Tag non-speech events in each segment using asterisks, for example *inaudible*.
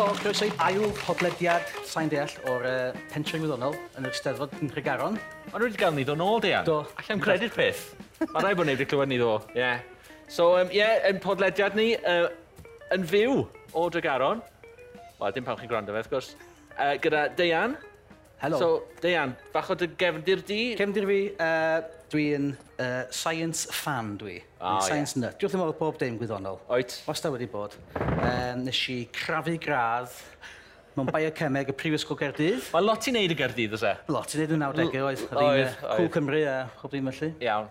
Helo, croeso i ail podlediad sain deall o'r uh, pensiwn wyddonol yn yr Steddfod yn Rhygaron. Ond nhw wedi gael ni ddo nôl, Dian. Do. Allai'n credu'r peth. *laughs* Mae rai bod ni wedi clywed ni ddo. Ie. Yeah. So, ie, um, yeah, yn podlediad ni, uh, yn fyw o Dregaron, wel, dim pan chi'n gwrando fe, wrth gwrs, uh, gyda Deian, Helo. So, Deian, fach o dy gefndir di? Cefndir fi, uh, dwi'n uh, science fan dwi. Oh, ah, science yeah. nut. Dwi'n meddwl pob dim gwyddonol. Oet. Os da wedi bod, um, nes i crafu gradd mewn biochemeg y Prifysgol Gerdydd. Mae lot i wneud y Gerdydd, oes e? Lot i wneud yn 90au oedd. Oedd, oedd. Cwl Cymru a chob dim felly. Iawn.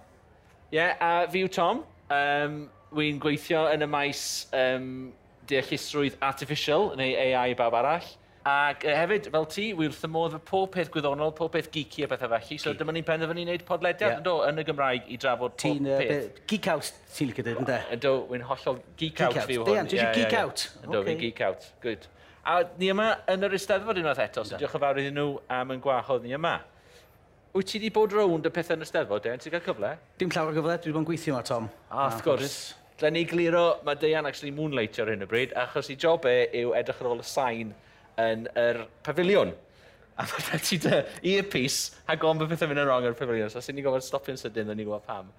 Ie, yeah, a fi yw Tom. Um, Wy'n gweithio yn y maes um, deallusrwydd artificial, neu AI i bawb arall. Ac uh, hefyd, fel ti, wy wrth y modd y pob peth gwyddonol, pob peth geeky a bethau felly. So dyma ni'n penderfynu wneud podlediad yeah. do, yn y Gymraeg i drafod pob Ti'n, uh, peth. Geek out, ti'n lygo dweud, ynddo? Ynddo, wy'n hollol geek out fi o hwn. Dean, ti'n yeah, geek out? Ynddo, fi'n geek out. Good. A ni yma yn yr Eisteddfod unwaith eto, so diolch yn fawr iddyn nhw am yn gwahodd ni yma. Wyt ti wedi bod rownd y pethau yn y Eisteddfod, Dean? Ti'n cael cyfle? Dim llawer o gyfle, dwi wedi bod yn gweithio yma, Tom. A, wrth gwrs. Dlen ni gliro, mae Deian actually moonlightio ar hyn o bryd, achos i job e yw edrych ar ôl y sain yn yr pafiliwn. A mae ti dy earpiece a gofyn bod pethau mynd yn wrong ar y pafiliwn. So, sy'n ni gofod stopio'n sydyn, dyn ni gwybod pam.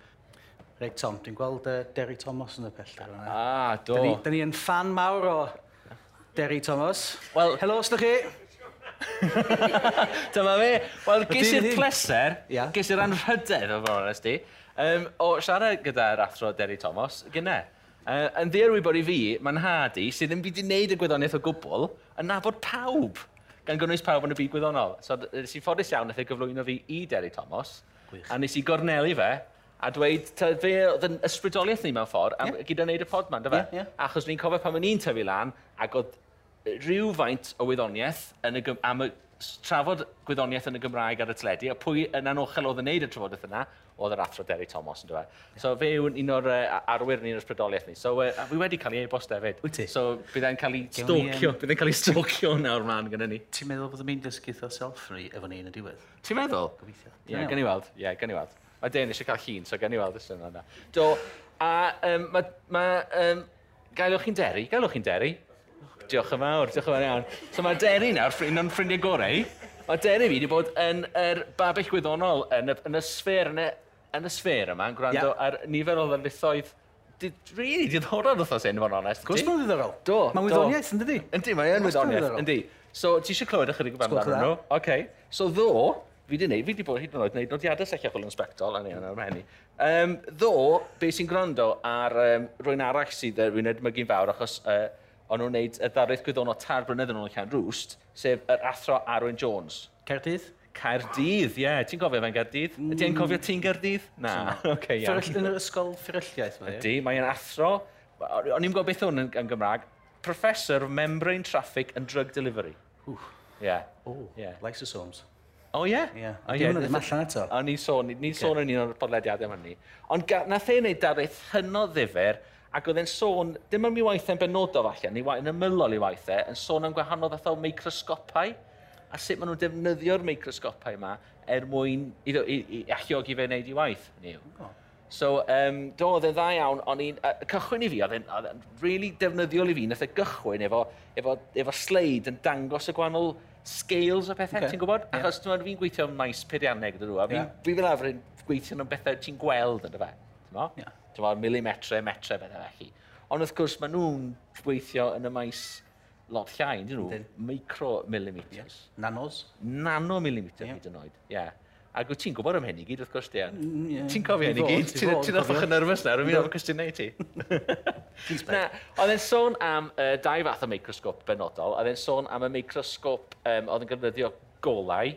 Reit, Tom, dwi'n gweld uh, Derry Thomas yn y pellter yna. Ah, do. Dyn ni, dyn ni yn fan mawr o Derry Thomas. Wel... Helo, os chi? *laughs* Dyma fe. Wel, ges i'r pleser, yeah. ges i'r anrhydedd o fawr nes di, um, o siarad gyda'r athro Derry Thomas, gyda. Uh, yn ddiarwybod i fi, mae'n had sydd ddim byd i wneud y gwyddoniaeth o gwbl, yn nabod pawb, gan gynnwys pawb yn y byd gwyddonol. So, nes i ffodus iawn, nath ei gyflwyno fi i Derry Thomas, Gwych. a nes i gornelu fe, a dweud, ta, fe oedd yn ysbrydoliaeth ni mewn ffordd, a yeah. gyda wneud y pod ma'n, dyfa? Yeah, yeah. Achos ni'n cofio pan o'n i'n tyfu lan, ac oedd rhywfaint o wyddoniaeth yn y, am y trafod gwyddoniaeth yn y Gymraeg ar y teledu, a pwy yn anochel oedd yn neud y trafodaeth yna, oedd yr athro Derry Thomas, yn dweud. So fe yw un o'r uh, arwyr ni'n ysbrydoliaeth ni. So uh, fi wedi cael ei e-bost hefyd. Wyt ti? So bydd e'n cael ei stalcio, bydd e'n cael ei stalcio nawr man gyda ni. Ti'n meddwl bod y mynd dysgu o selfri efo ni yn y diwedd? Ti'n meddwl? Gobeithio. Ie, yeah, gen i weld. Ie, yeah, gen i weld. Mae Dan eisiau cael hun, so gen i weld ysyn yna. Do, a um, mae... Ma, um, gaelwch chi'n deri, gaelwch chi'n deri, Diolch yn fawr, diolch yn fawr iawn. So mae Derry nawr, ffrind o'n ffrindiau gorau, mae Derry fi wedi bod yn yr babell gwyddonol yn y, yn y sfer, yn y, yn y sfer yma, yn gwrando yeah. ar nifer o ddefnithoedd really diddorol wrth os hyn, fo'n onest. Gwrs mae'n ddiddorol. Do. Mae'n wyddoniaeth, ynddi? Yndi, mae'n wyddoniaeth, yndi. So, ti eisiau clywed ychydig o fan amdanyn nhw? Oce. So, ddo, fi wedi gwneud, fi wedi bod hyd yn oed wneud nodiadau sechach o'n sbectol, a'n iawn ar hynny. Um, ddo, be sy'n gwrando ar um, rwy'n arall sydd uh, rwy'n edmygu'n fawr, achos uh, o'n nhw'n gwneud y ddarraeth gwyddonol tar blynedd yn ôl llan rwst, sef yr athro Arwen Jones. Caerdydd? Caerdydd, ie. Yeah. Ti'n cofio fe'n Gaerdydd? Mm. Ydy'n cofio ti'n Gaerdydd? Na, oce, okay, iawn. Fferyll yn yr ysgol ffyrylliaeth mae. Ydy, mae'n athro. O'n i'n gwybod beth hwn yn, yn Gymraeg. Professor of Membrane Traffic and Drug Delivery. Ie. Yeah. Oh, yeah. lysosomes. O ie? Ie. Ddim allan eto. A ni sôn, ni sôn yn un o'r podlediadau am hynny. Ond nath e'n wneud darith hynod ddifur ac oedd e'n sôn, dim am ei waithau'n benodol falle, neu yn ymylol ei waithau, yn sôn am gwahanol fath o microsgopau, a sut maen nhw'n defnyddio'r microscopau yma er mwyn i, i, i, i achiogi fe wneud i waith. Niw. Oh. So, um, do, oedd e'n dda iawn, ond i'n, uh, cychwyn i fi, oedd e'n really defnyddiol i fi, nath e gychwyn efo, efo, efo sleid yn dangos y gwahanol scales o pethau, okay. ti'n gwybod? Yeah. Achos dwi'n fi'n gweithio am maes peirianneg, dydw nhw, a fi, yeah. fi fel arfer yn gweithio am bethau ti'n gweld yn y fe. Yeah ti'n milimetre, metre, bethau felly. Ond wrth gwrs, maen nhw'n gweithio yn y maes lot llai, dyn nhw, micromillimetres. Yeah. Nanos? Nanomillimetre yeah. hyd yn oed, ie. Yeah. Ac wyt ti'n gwybod am hyn i gyd, wrth gwrs, Dian? Yeah. Ti'n cofio hyn i gyd? Ti'n othach yn nerfus nawr, rwy'n ofyn cwestiynau i ti. *laughs* Na, oedd e'n sôn am uh, dau fath o microsgop benodol, oedd e'n sôn am y microsgop um, oedd yn defnyddio golau,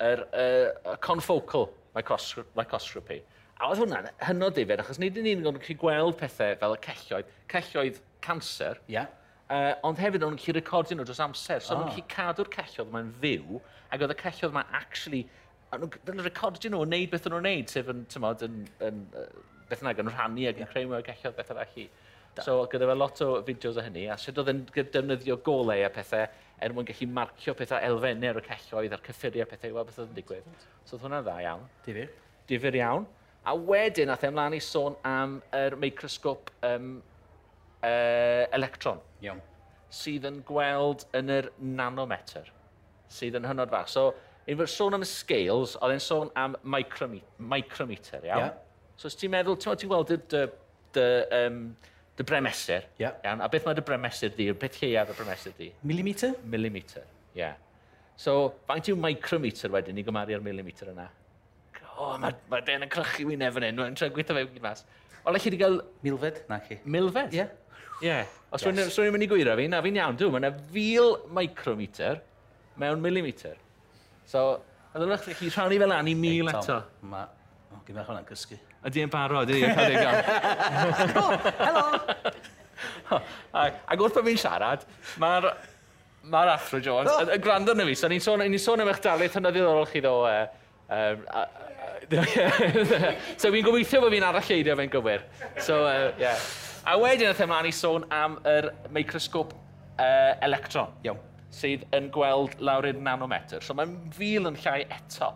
yr er, uh, confocal microscopy. A oedd hwnna'n hynod ddifed, achos nid yn un o'n gallu gweld pethau fel y celloedd, celloedd cancer, yeah. uh, ond hefyd o'n gallu recordio nhw dros amser. So oh. o'n gallu cadw'r celloedd yma'n fyw, ac oedd y celloedd yma actually, yn recordio nhw yn neud beth o'n nhw'n neud, sef yn, tymod, yn, yn, beth yna, yn rhannu ac yn creu mwy o celloedd beth arall i. Da. So gyda fe lot o fideos o hynny, a sut oedd yn defnyddio golau a pethau er mwyn gallu marcio pethau elfennau ar y celloedd a'r cyffuriau pethau i weld beth oedd yn digwydd. So oedd hwnna'n dda iawn. Difyr. Difyr iawn. A wedyn, ath ymlaen i sôn am yr microsgop um, uh, electron. Iawn. Sydd yn gweld yn yr nanometer. Sydd yn hynod fach. So, un fyr sôn am y scales, oedd e'n sôn am microme micrometer, iawn? Yeah. So, os ti'n meddwl, ti'n ti weld y, dy, dy, um, dy bremesur, yeah. iawn? A beth mae dy bremesur di? Beth lleiaf y bremesur di? Millimeter? Millimeter, ie. Yeah. So, faint yw micrometer wedyn i gymaru â'r millimeter yna? o, mae ma Den yn crychu wyneb fan hyn, mae'n trefn gweithio fe gyd mas. O, le chi wedi cael... Milfed? Na chi. Milfed? Ie. Yeah. Ie. Yeah. Os yes. rwy'n mynd i gwirio fi, na fi'n iawn, dwi'n mynd fil micrometer mewn millimeter. So, a ddylwch chi rhannu fel an i mil hey, eto. Ma, o, gymryd hwnna'n cysgu. Ydy e'n barod, ydy e'n cael ei gael. Helo! Ac wrth bod fi'n siarad, mae'r Mae'r Athro Jones, oh. y gwrando na fi, so ni'n sôn, ni sôn am eich dalaeth hynny ddiddorol chi ddo, uh, Um, a, a, *laughs* so fi'n gobeithio bod fi'n arall eidio fe'n gywir. So, uh, yeah. A wedyn wnaeth ymlaen i sôn am yr microsgop uh, electron, iawn, sydd yn gweld lawr i'r nanometr. So mae'n fil yn llai eto.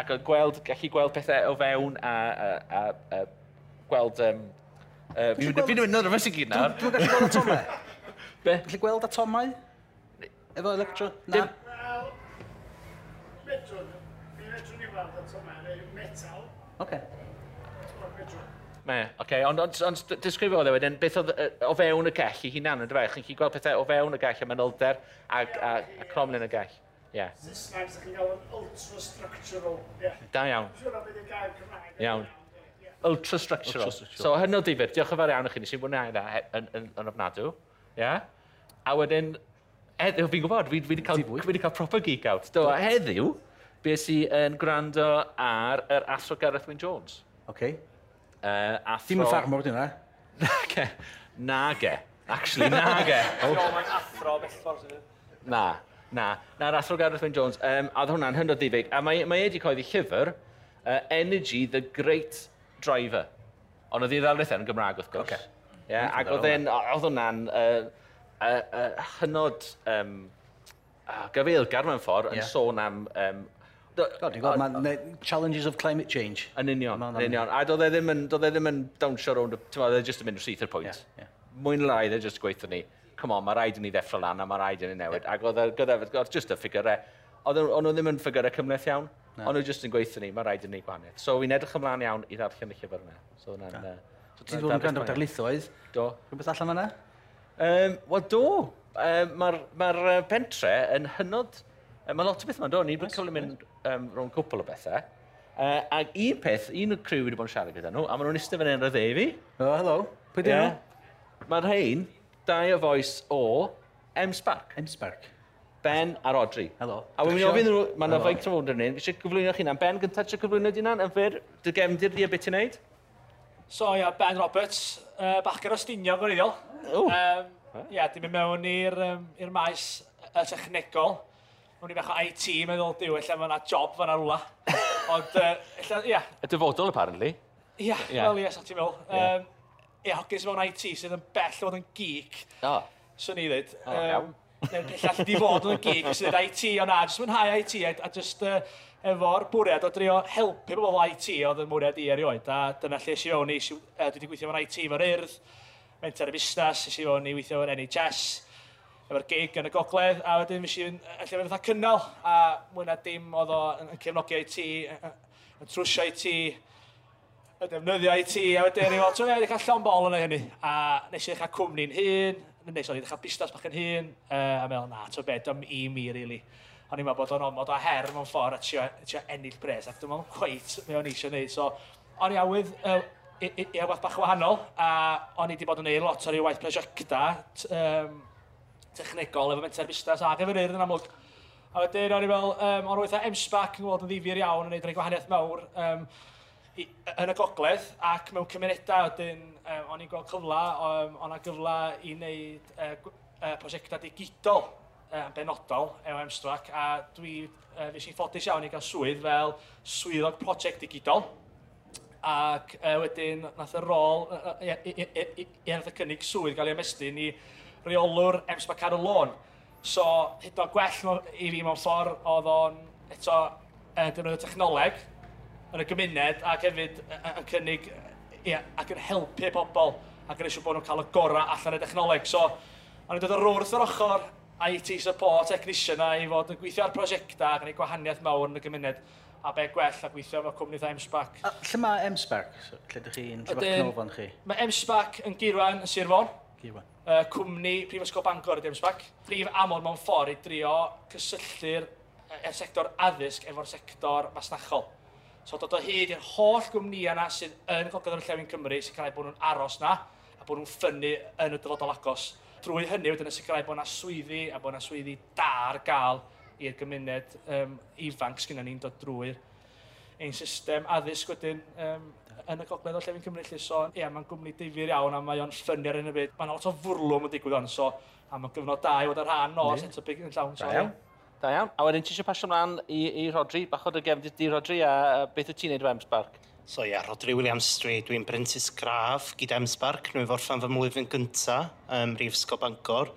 Ac o'n gweld, gallu gweld pethau o fewn a, a, a, a gweld... Um, uh, fi'n mynd yn rhywbeth i gyd nawr. Dwi'n gallu gweld atomau. Be? Gallu gweld atomau? Efo electro? Na. Dim. Well, metal. Okay. Me, oce, okay. ond on, on, disgrifio oedd e wedyn, beth oedd o fewn y gell i hunan, ynddo fe? Chi'n chi gweld pethau o fewn y gell, y manylder a, a, a cromlin y gell. Ie. Yeah. Saesneg, sy'n chi'n gael yn ultra-structural. Yeah. Da iawn. Iawn. Ultra-structural. Ultra so, hynny o difyr, diolch yn fawr iawn i chi, nes i'n mwynhau yna yn, yn, yn ofnadw. Ie. Yeah. A wedyn, heddiw, fi'n gwybod, fi wedi cael, fi cael proper geek out. Do, heddiw, beth sy'n yn gwrando ar yr athro Gareth Wyn Jones. Okay. Uh, athro... Dim yn ffarmwr dyna? E? *laughs* Nage. Nage. Actually, nage. *laughs* oh. Mae'n athro bellffordd. Na. Na. Na'r athro Gareth Wyn Jones. Um, a oedd hwnna'n hynod ddifig. A mae, mae wedi coeddi llyfr, uh, Energy the Great Driver. Ond oedd ei ddalwraeth yn Gymraeg, wrth gwrs. Okay. Yeah, ac oedd hwnna'n uh, uh, uh, hynod um, uh, gyfeilgar mewn ffordd yeah. yn sôn am um, Mae'n challenges of climate change. Yn union, yn union. A doedd e ddim yn, doedd e ddim yn dawnsio rownd, ti'n meddwl, just yn mynd syth i'r pwynt. Yeah, yeah. Mwyn lai, dde just gweithio ni, come on, mae rhaid i ni ddeffro lan a mae rhaid i ni newid. Ac oedd e, gyda'r oedd just y ffigurau, oedd nhw ddim yn ffigurau cymleth iawn, ond nhw just yn gweithio ni, mae rhaid i ni gwahaniaeth. So, fi'n edrych ymlaen iawn i ddarllen y llyfr yna. So, na, na. So, ti'n dod yn gwrando darlithoedd? Do. Rhywbeth allan yna? Um, Wel, do. Um, Mae'r ma pentre yn hynod Uh, mae lot o beth yma'n dod. Ni'n bod cyfle mynd um, rhwng cwpl o bethau. Uh, ac un peth, un o'r criw wedi bod yn siarad gyda nhw, a maen nhw'n eistedd fan hyn dde fi. O, oh, helo. Pwy dyn yeah. Mae'r rhain, dau o foes o M-Spark. M-Spark. Ben a Rodri. Helo. A wy'n mynd i ofyn nhw, mae'n ofaig trafod yn un, fi eisiau cyflwyno chi'n Ben, gyntaf eisiau cyflwyno di'n an, yn fyr, dy gefndir di a beth i'n neud? So, ia, yeah, Ben Roberts, uh, bachgar o stinio gwreiddiol. Um, ia, yeah, di mynd mewn i'r um, maes y technegol. Nw'n i bach o IT, meddwl, diw, lle mae yna job fan rwla. *laughs* Ond, uh, ia. Yeah. Y dyfodol, apparently. Ia, yeah, yeah. wel, ia, sa ti'n meddwl. Ia, um, yeah, hogyn mewn IT sydd yn bell o fod yn geek. O. Oh. Swn i ddweud. O, oh, iawn. Neu'n gall di fod yn geek sydd IT, ond na, jyst mwynhau IT, a, a jyst uh, efo'r bwriad o drio helpu bobl IT oedd yn mwriad i erioed. A dyna lle si o'n i, si, uh, dwi wedi gweithio mewn IT fo'r urdd, mentor y busnes, si o'n i weithio mewn NHS, efo'r gig yn y gogledd, a wedyn mis i'n allan fatha cynnal, a mwy na dim oedd o yn, yn cefnogi i ti, yn trwsio i ti, yn defnyddio i ti, a wedyn ni'n meddwl, ti'n cael llon bol yna hynny, a nes i ddechrau cwmni'n hun, nes i ddechrau busnes bach yn hun, uh, a meddwl, na, ti'n bed, am i mi, really. O'n i'n meddwl bod o'n omod o her mewn ffordd a tio ennill pres, ac dwi'n meddwl cweit mae o'n eisiau gwneud, so o'n i awydd uh, i, i, i, i bach wahanol, a o'n i wedi bod yn gwneud lot o'r waith prosiecta, um, technegol efo menter busnes ac efo'r urdd yn amlwg. A wedyn o'n i fel, um, o'n weithiau M-SPAC yn gweld yn ddifur iawn yn gwneud rhaid gwahaniaeth mawr um, i, yn y gogledd ac mewn cymunedau wedyn um, o'n i'n gweld cyfla, um, o'n a gyfla i wneud uh, uh, prosiectau digidol um, benodol efo M-SPAC a dwi uh, fes i'n ffodus iawn i gael swydd fel swyddog prosiect digidol ac uh, wedyn nath y rôl, uh, i, i, i, i, i, ia, ia, ia, ia, ia, ia, ia, i, ia, ia, ia, ia, ia, ia, reolwr ems mae Caron Lôn. So, hyd o gwell i fi mewn ffordd oedd o'n eto e, defnyddio technoleg yn y gymuned ac hefyd yn cynnig ia, ac yn helpu pobl ac yn eisiau bod nhw'n cael y gorau allan y technoleg. So, o'n i'n dod o'r wrth yr ochr IT support technician a i fod yn gweithio ar prosiectau ac yn ei gwahaniaeth mawr yn y gymuned a be gwell a gweithio efo cwmni dda M-SPAC. Lle mae M-Spark? So, Lle ydych chi'n llyfach canolfan chi? Mae M-SPAC yn Girwan, yn Sir Fôn. Uh, cwmni Prifysgol Bangor y Demsbac. Prif amod mewn ffordd i drio cysylltu'r e, er sector addysg efo'r sector masnachol. So dod o hyd i'r holl gwmnïau yna sydd yn Gogledd yn Llefyn Cymru sy'n cael ei bod nhw'n aros na a bod nhw'n ffynnu yn y dyfodol agos. Drwy hynny wedyn yn sicrhau bod yna swyddi a bod yna swyddi da ar gael i'r gymuned um, ifanc sgynna ni'n dod drwy'r ein system addysg wedyn um, yn y gogledd o llefyn Cymru, lle, so, ie, mae'n gwmni difyr iawn, a mae o'n ffynnu ar un y byd. Mae'n lot o fwrlwm yn digwydd on, so, a mae'n gyfnod da i fod ar rhan o set up yn llawn, so, iawn. Da iawn. A wedyn ti eisiau pasio mlaen i, i Rodri, bach o dy gefndir di Rodri, a, a beth wyt ti'n neud o Emsbarc? So ie, yeah, Rodri Williams Street, dwi'n Brentys Graf gyda Emsbarc, Park, dwi'n forfan fy mlwyddyn gynta, ym Rifsgo Bangor.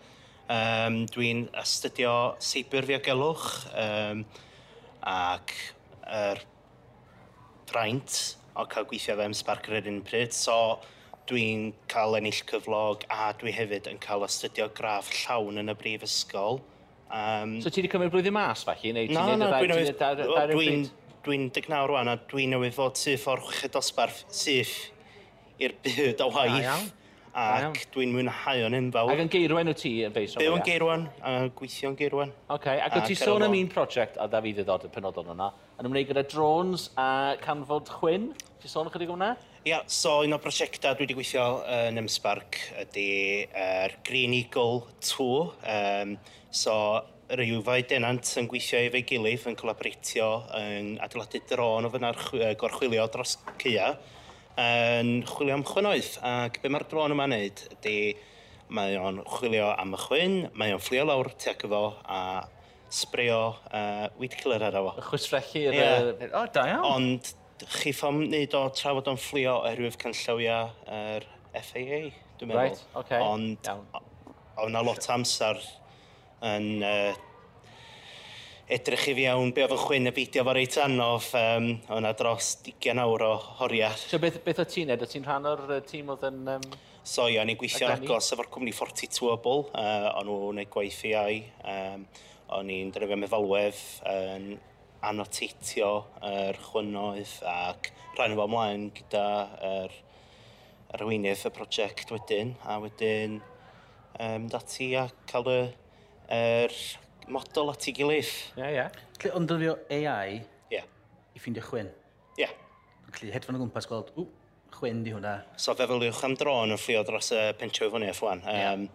Um, dwi'n astudio Seibr Fiogelwch um, ac yr er, Fraint o cael gweithio fe M-Spark ar yr un pryd. So dwi'n cael ennill cyflog a dwi hefyd yn cael astudio graff llawn yn y brifysgol. Um, so ti wedi cymryd blwyddyn mas falle? Neu no, no, dwi'n newydd... Dwi'n deg nawr rwan a dwi'n newydd fod syth o'r chwched dosbarth syth i'r byd o waith. Ac dwi'n mwynhau o'n enfawr. Ac yn geirwen wyt ti yn beis o Byw yn geirwen, a gweithio yn geirwen. Okay. Ac wyt ti sôn am un prosiect a da fi ddod y penodol yna, yn ymwneud gyda drones a canfod chwyn. Ti'n sôn ychydig o hwnna? Ia, so un o brosiectau dwi wedi gweithio yn Ymsbarc ydy er Green Eagle 2. Um, so yr rhywfaid denant yn gweithio efo'i gilydd yn colaboratio yn adeiladu dron o fyna'r gorchwilio dros Cia yn chwilio am chwynoedd. Ac be mae'r dron yma'n neud ydy mae o'n chwilio am y chwyn, mae o'n fflio lawr tuag efo a sbrio, uh, weed killer ar efo. Y Chwisfrechu yr... Yeah. O, da iawn. Ond chi ffom wneud o trafod o'n fflio oherwydd canllawiau yr FAA, dwi'n meddwl. Right, okay. Ond o'n a lot amser yn uh, edrych i fi iawn be oedd yn chwyn y beidio fo reit anodd. Um, o'n a dros 20 awr o horiad. So beth, beth o ti'n ed? O ti'n rhan o'r tîm oedd yn... Um... So, o'n i'n gweithio agos efo'r cwmni 42 Bobl. Uh, o'n nhw'n gwneud gwaith AI. Um, O'n i'n drefio meddalwedd yn anoteitio yr chwynoedd ac rhan efo ymlaen gyda yr arweinydd y prosiect wedyn a wedyn um, dati a cael y, yr model at ei gilydd. Ie, yeah, ie. Yeah. Lle ond dylio AI yeah. i ffeindio chwyn? Ie. Yeah. Lle hedfan o gwmpas gweld, ww, chwyn di hwnna. So fe fyliwch am dron yn fflio dros y pentio i fyny F1. Um.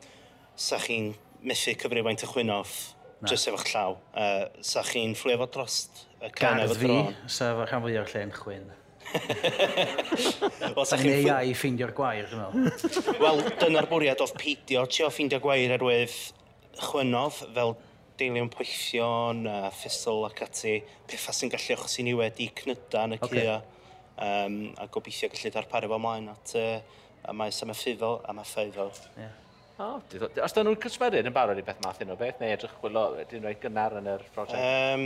Sa chi'n methu cyfri faint y chwynoff jyst efo'ch llaw. Uh, sa chi'n fflio fo dros y can efo dron? Gardd fi, sef rhan fwy o'r lle'n chwyn. *laughs* Wel, sa chi'n... Neu ai ffeindio'r gwair, dwi'n meddwl. *laughs* Wel, dyna'r bwriad oedd peidio. Ti o ffeindio gwair erwydd chwynodd fel deilion poethion, a ffisl ac ati, pethau sy'n gallu achos i ni wedi cnyda yn y okay. cua. Um, a gobeithio gallu darparu fo ymlaen at uh, y maes am y ffifo am y ffeifo. Yeah. Oh, os da nhw'n cysmerid yn barod i beth math hyn o beth, neu edrych chwilo, dwi'n rhoi gynnar yn yr prosiect? Um,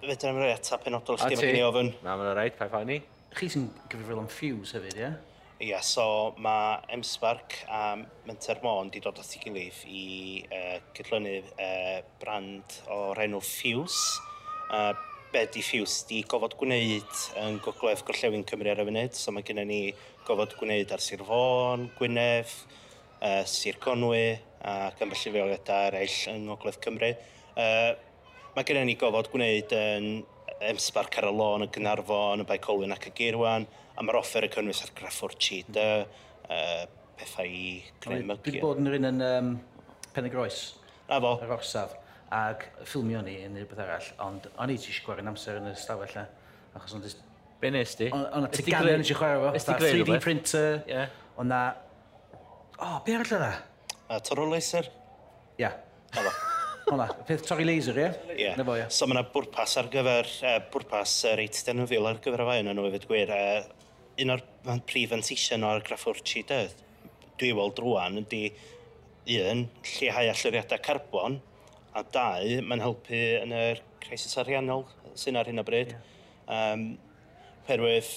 Fyd yn rhoi atab penodol sydd ddim yn ei ofyn. Na, mae'n rhaid, pa ffawn ni? Chi sy'n gyfrifol am fuse hefyd, ie? Yeah? Ie, yeah, so mae M-Spark a Menter Môn wedi dod at ei gilydd i uh, gydlynu uh, brand o'r enw Fuse. Uh, be di Fuse di gofod gwneud yn gogledd gorllewin Cymru ar y funud, so mae gennym ni gofod gwneud ar Sir Fôn, Gwynedd, uh, Sir Conwy ac yn felly feoliadau eraill yng Ngogledd Cymru. Uh, mae gennym ni gofod gwneud yn emsbar Carolon, yn Gynarfon, yn Baicolwyn ac y Geirwan, a mae'r offer yn cynnwys ar Graffwr Cheetah, uh, pethau i greu mygiau. Dwi bod yn yr un yn um, Penegroes, a fo. yr orsaf, ac ffilmio ni yn rhywbeth arall, ond o'n i ti eisiau gwario amser yn y stafell na, achos ond Be nes di? Ond y tegannau yn eisiau chwarae fo. 3D printer, yeah. ond na O, oh, be arall yna? E? A torro laser. Ia. Yeah. Helo. Hwna, peth torri laser, ie? Ie. Na fo, ie. So mae yna bwrpas ar gyfer, uh, bwrpas uh, reit denwfil ar gyfer y fai yna nhw hefyd gwir. Uh, un o'r prif antision o'r graffwrchi dydd, dwi weld drwan ydy un, lleihau alluriadau carbon, a dau, mae'n helpu yn yr crisis ariannol sy'n ar hyn o bryd. Yeah. Um, perwydd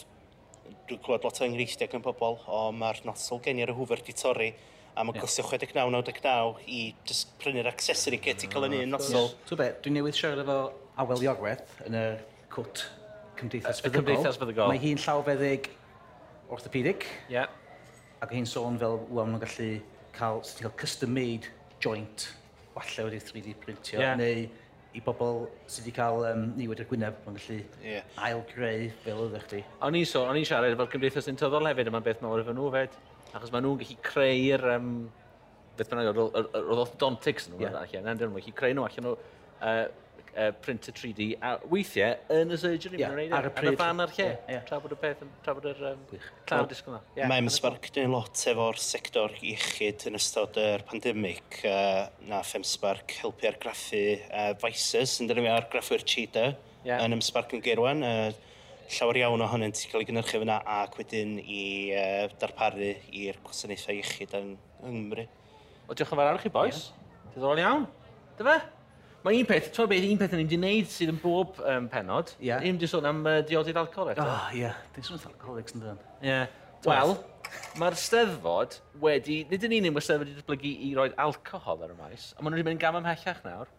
dwi'n clywed lot o enghreifftiau gan pobl o mae'r nosol gen i'r hwfer di torri a mae'n yeah. costio 69.99 i just prynu'r accessory kit i cael yn un nosol. Tw be, dwi'n newydd siarad efo Awel Iorwerth yn y cwt Cymdeithas Fyddygol. Cymdeithas Fyddygol. Mae hi'n llawfeddyg orthopedic. Yeah. Ac hi'n sôn fel, wwan nhw'n gallu cael, cael custom-made joint, walle wedi 3D printio, yeah. neu i bobl sydd wedi cael um, niwed ar Gwyneb, mae'n gallu yeah. ail-greu fel oedd chdi. O'n i'n so, on i'n siarad efo'r Gymdeithas Untyddol hefyd, yma'n beth mawr efo nhw fed, achos maen nhw'n gallu creu'r, um, beth bynnag, yr orthodontics nhw, yeah. allan, yn dyn nhw'n gallu creu nhw allan nhw, uh, uh, printer 3D a weithiau yn y surgery. Yeah, ar, e. ar y pryd. Ar y fan ar lle. Yeah, yeah. Tra bod y peth yn, tra bod yr um, clawr disgwyl yma. Yeah, Mae'n sbarc dyn lot efo'r sector iechyd yn ystod yr pandemig. Uh, na Femsbarc helpu argraffu uh, vices yn dyn ni argraffu'r cheetah yeah. yn ymsbarc yn geirwan. Uh, llawer iawn ohonynt sy'n cael ei gynnyrchu fyna ac wedyn i uh, darparu i'r gwasanaethau iechyd yng Nghymru. O, diolch yn fawr arwch chi, boys. Yeah. Diddorol iawn. Dyfa? Mae un peth, ti'n beth, un peth yn ni'n gwneud sydd yn bob um, penod. Ie. Yeah. Ni'n sôn am uh, diodydd alcohol eto. Oh, ie. Yeah. Dwi'n sôn alcoholics yn dyn. Ie. Wel, mae'r steddfod wedi... Nid yn unig mae'r steddfod wedi datblygu i roi alcohol ar y maes, ond maen nhw wedi mynd gam ymhellach nawr.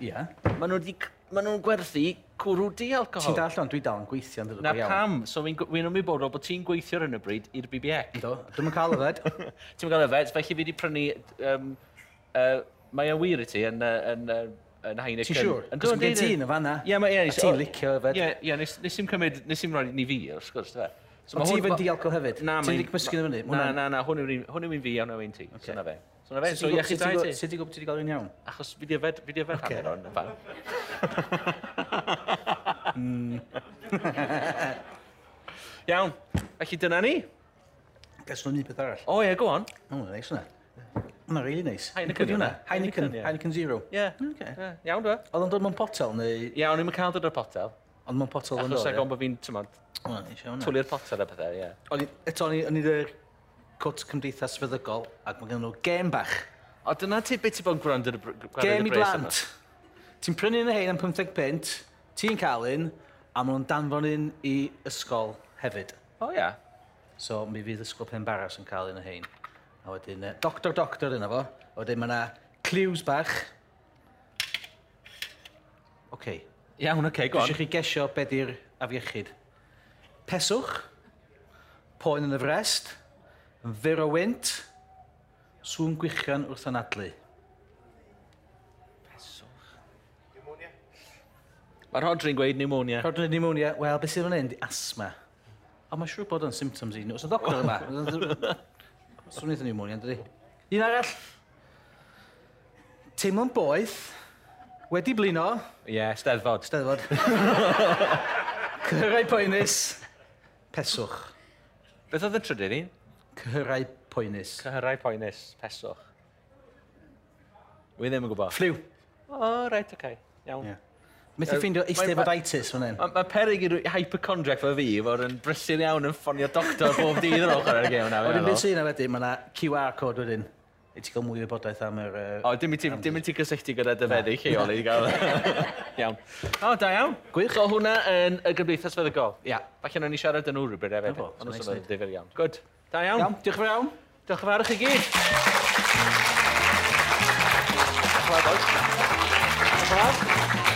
Ie. Yeah. Maen nhw wedi... Maen nhw'n gwerthu cwrw di alcohol. Ti'n dall ond dwi dal yn gweithio yn Na pam, so fi'n fi ymwybodol bod ti'n gweithio ar hyn o bryd i'r BBX. Do, dwi'n cael yfed. *laughs* ti'n cael yfed, felly fi wedi prynu... Um, uh, mae o wir i ti yn, uh, yn uh, yn Heineken. Ti'n siŵr? Cos mae gen ti yn y fanna. Ie, mae... A ti'n licio hefyd. Ie, ie, nes i'n cymryd... Nes i'n rhoi ni fi, wrth gwrs, dwi. So Ond ti fe'n dialco hefyd? Na, ti'n lic mysgu fyny? Na, na, na, hwn yw'n fi iawn yw'n ti. So na fe. So na fe, so iach i dau ti. Sut ti'n gwybod ti wedi cael un iawn? Achos fi di yfed, fi di yfed hanner o'n fan. Mm. *laughs* Iawn, felly dyna ni. Gaswn ni beth arall. O ie, go on. O, neis yna. Mae'n really nice. Heineken yna? Heineken, Heineken Zero. Ie. Iawn dwi. Oedd o'n dod mewn potel neu... Iawn, ni'n cael dod o'r potel. Ond mewn potel yn dod. Achos ag ond bod fi'n, tymod, twli'r potel a pethau, ie. Eto, o'n i ddyr cwt cymdeithas feddygol, ac mae gen nhw gem bach. O, dyna ti beth ti bod yn gwrando ar y bres Gem i blant. Ti'n prynu yn y hein am 15 pint, ti'n cael un, a maen nhw'n danfon un i ysgol hefyd. O, ia. So, mi fydd ysgol pen baras yn cael un y hein. A wedyn, uh, doctor, doctor yna fo. A wedyn, mae yna clues bach. Oce. Okay. Iawn, oce, okay, go on. Dwi chi gesio be di'r afiechyd. Peswch, poen yn y frest, yn fyr o wynt, sŵn gwychian wrth anadlu. Peswch. Pneumonia. Mae'r Rodri'n gweud pneumonia. Rodri'n pneumonia. Wel, beth sydd yn hyn? Asma. Ond mae'n siŵr bod o'n symptoms i nhw. Os y doctor yma. *laughs* Swn i'n ni mwyn, Andri. Un arall. Teimlo'n boeth. Wedi blino. Ie, yeah, steddfod. Steddfod. *laughs* Cyrrau poenus. Peswch. Beth oedd y trydydd un? Cyrrau poenus. Cyrrau poenus. Peswch. Wi ddim yn gwybod. Ffliw. O, oh, reit, oce. Okay. Iawn. Yeah. Methu ffeindio eistefoditis fan hyn. Mae ma perig i'r hypochondriac fel fi fod yn brysur iawn yn ffonio doctor bob dydd yn ochr ar y gym. Wedyn beth sy'n wedyn, mae yna QR code wedyn. I ti gael mwy o wybodaeth am yr... O, dim i ti gysylltu gyda dyfeddu lleol i *laughs* gael. Iawn. O, da iawn. Gwych. So hwnna yn y gymdeithas feddygol. Ia. Falle nhw'n i siarad yn nhw rhywbryd hefyd. Ond os yna ddifur iawn. Good. Da iawn. Iawn. Diolch yn fawr iawn. Diolch yn fawr i chi gyd. Diolch yn fawr. Diolch yn fawr.